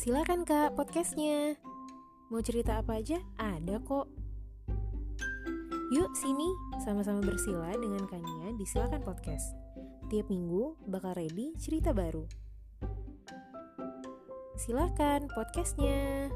Silakan kak podcastnya. Mau cerita apa aja? Ada kok. Yuk sini, sama-sama bersila dengan Kania di Silakan Podcast. Tiap minggu bakal ready cerita baru. Silakan podcastnya.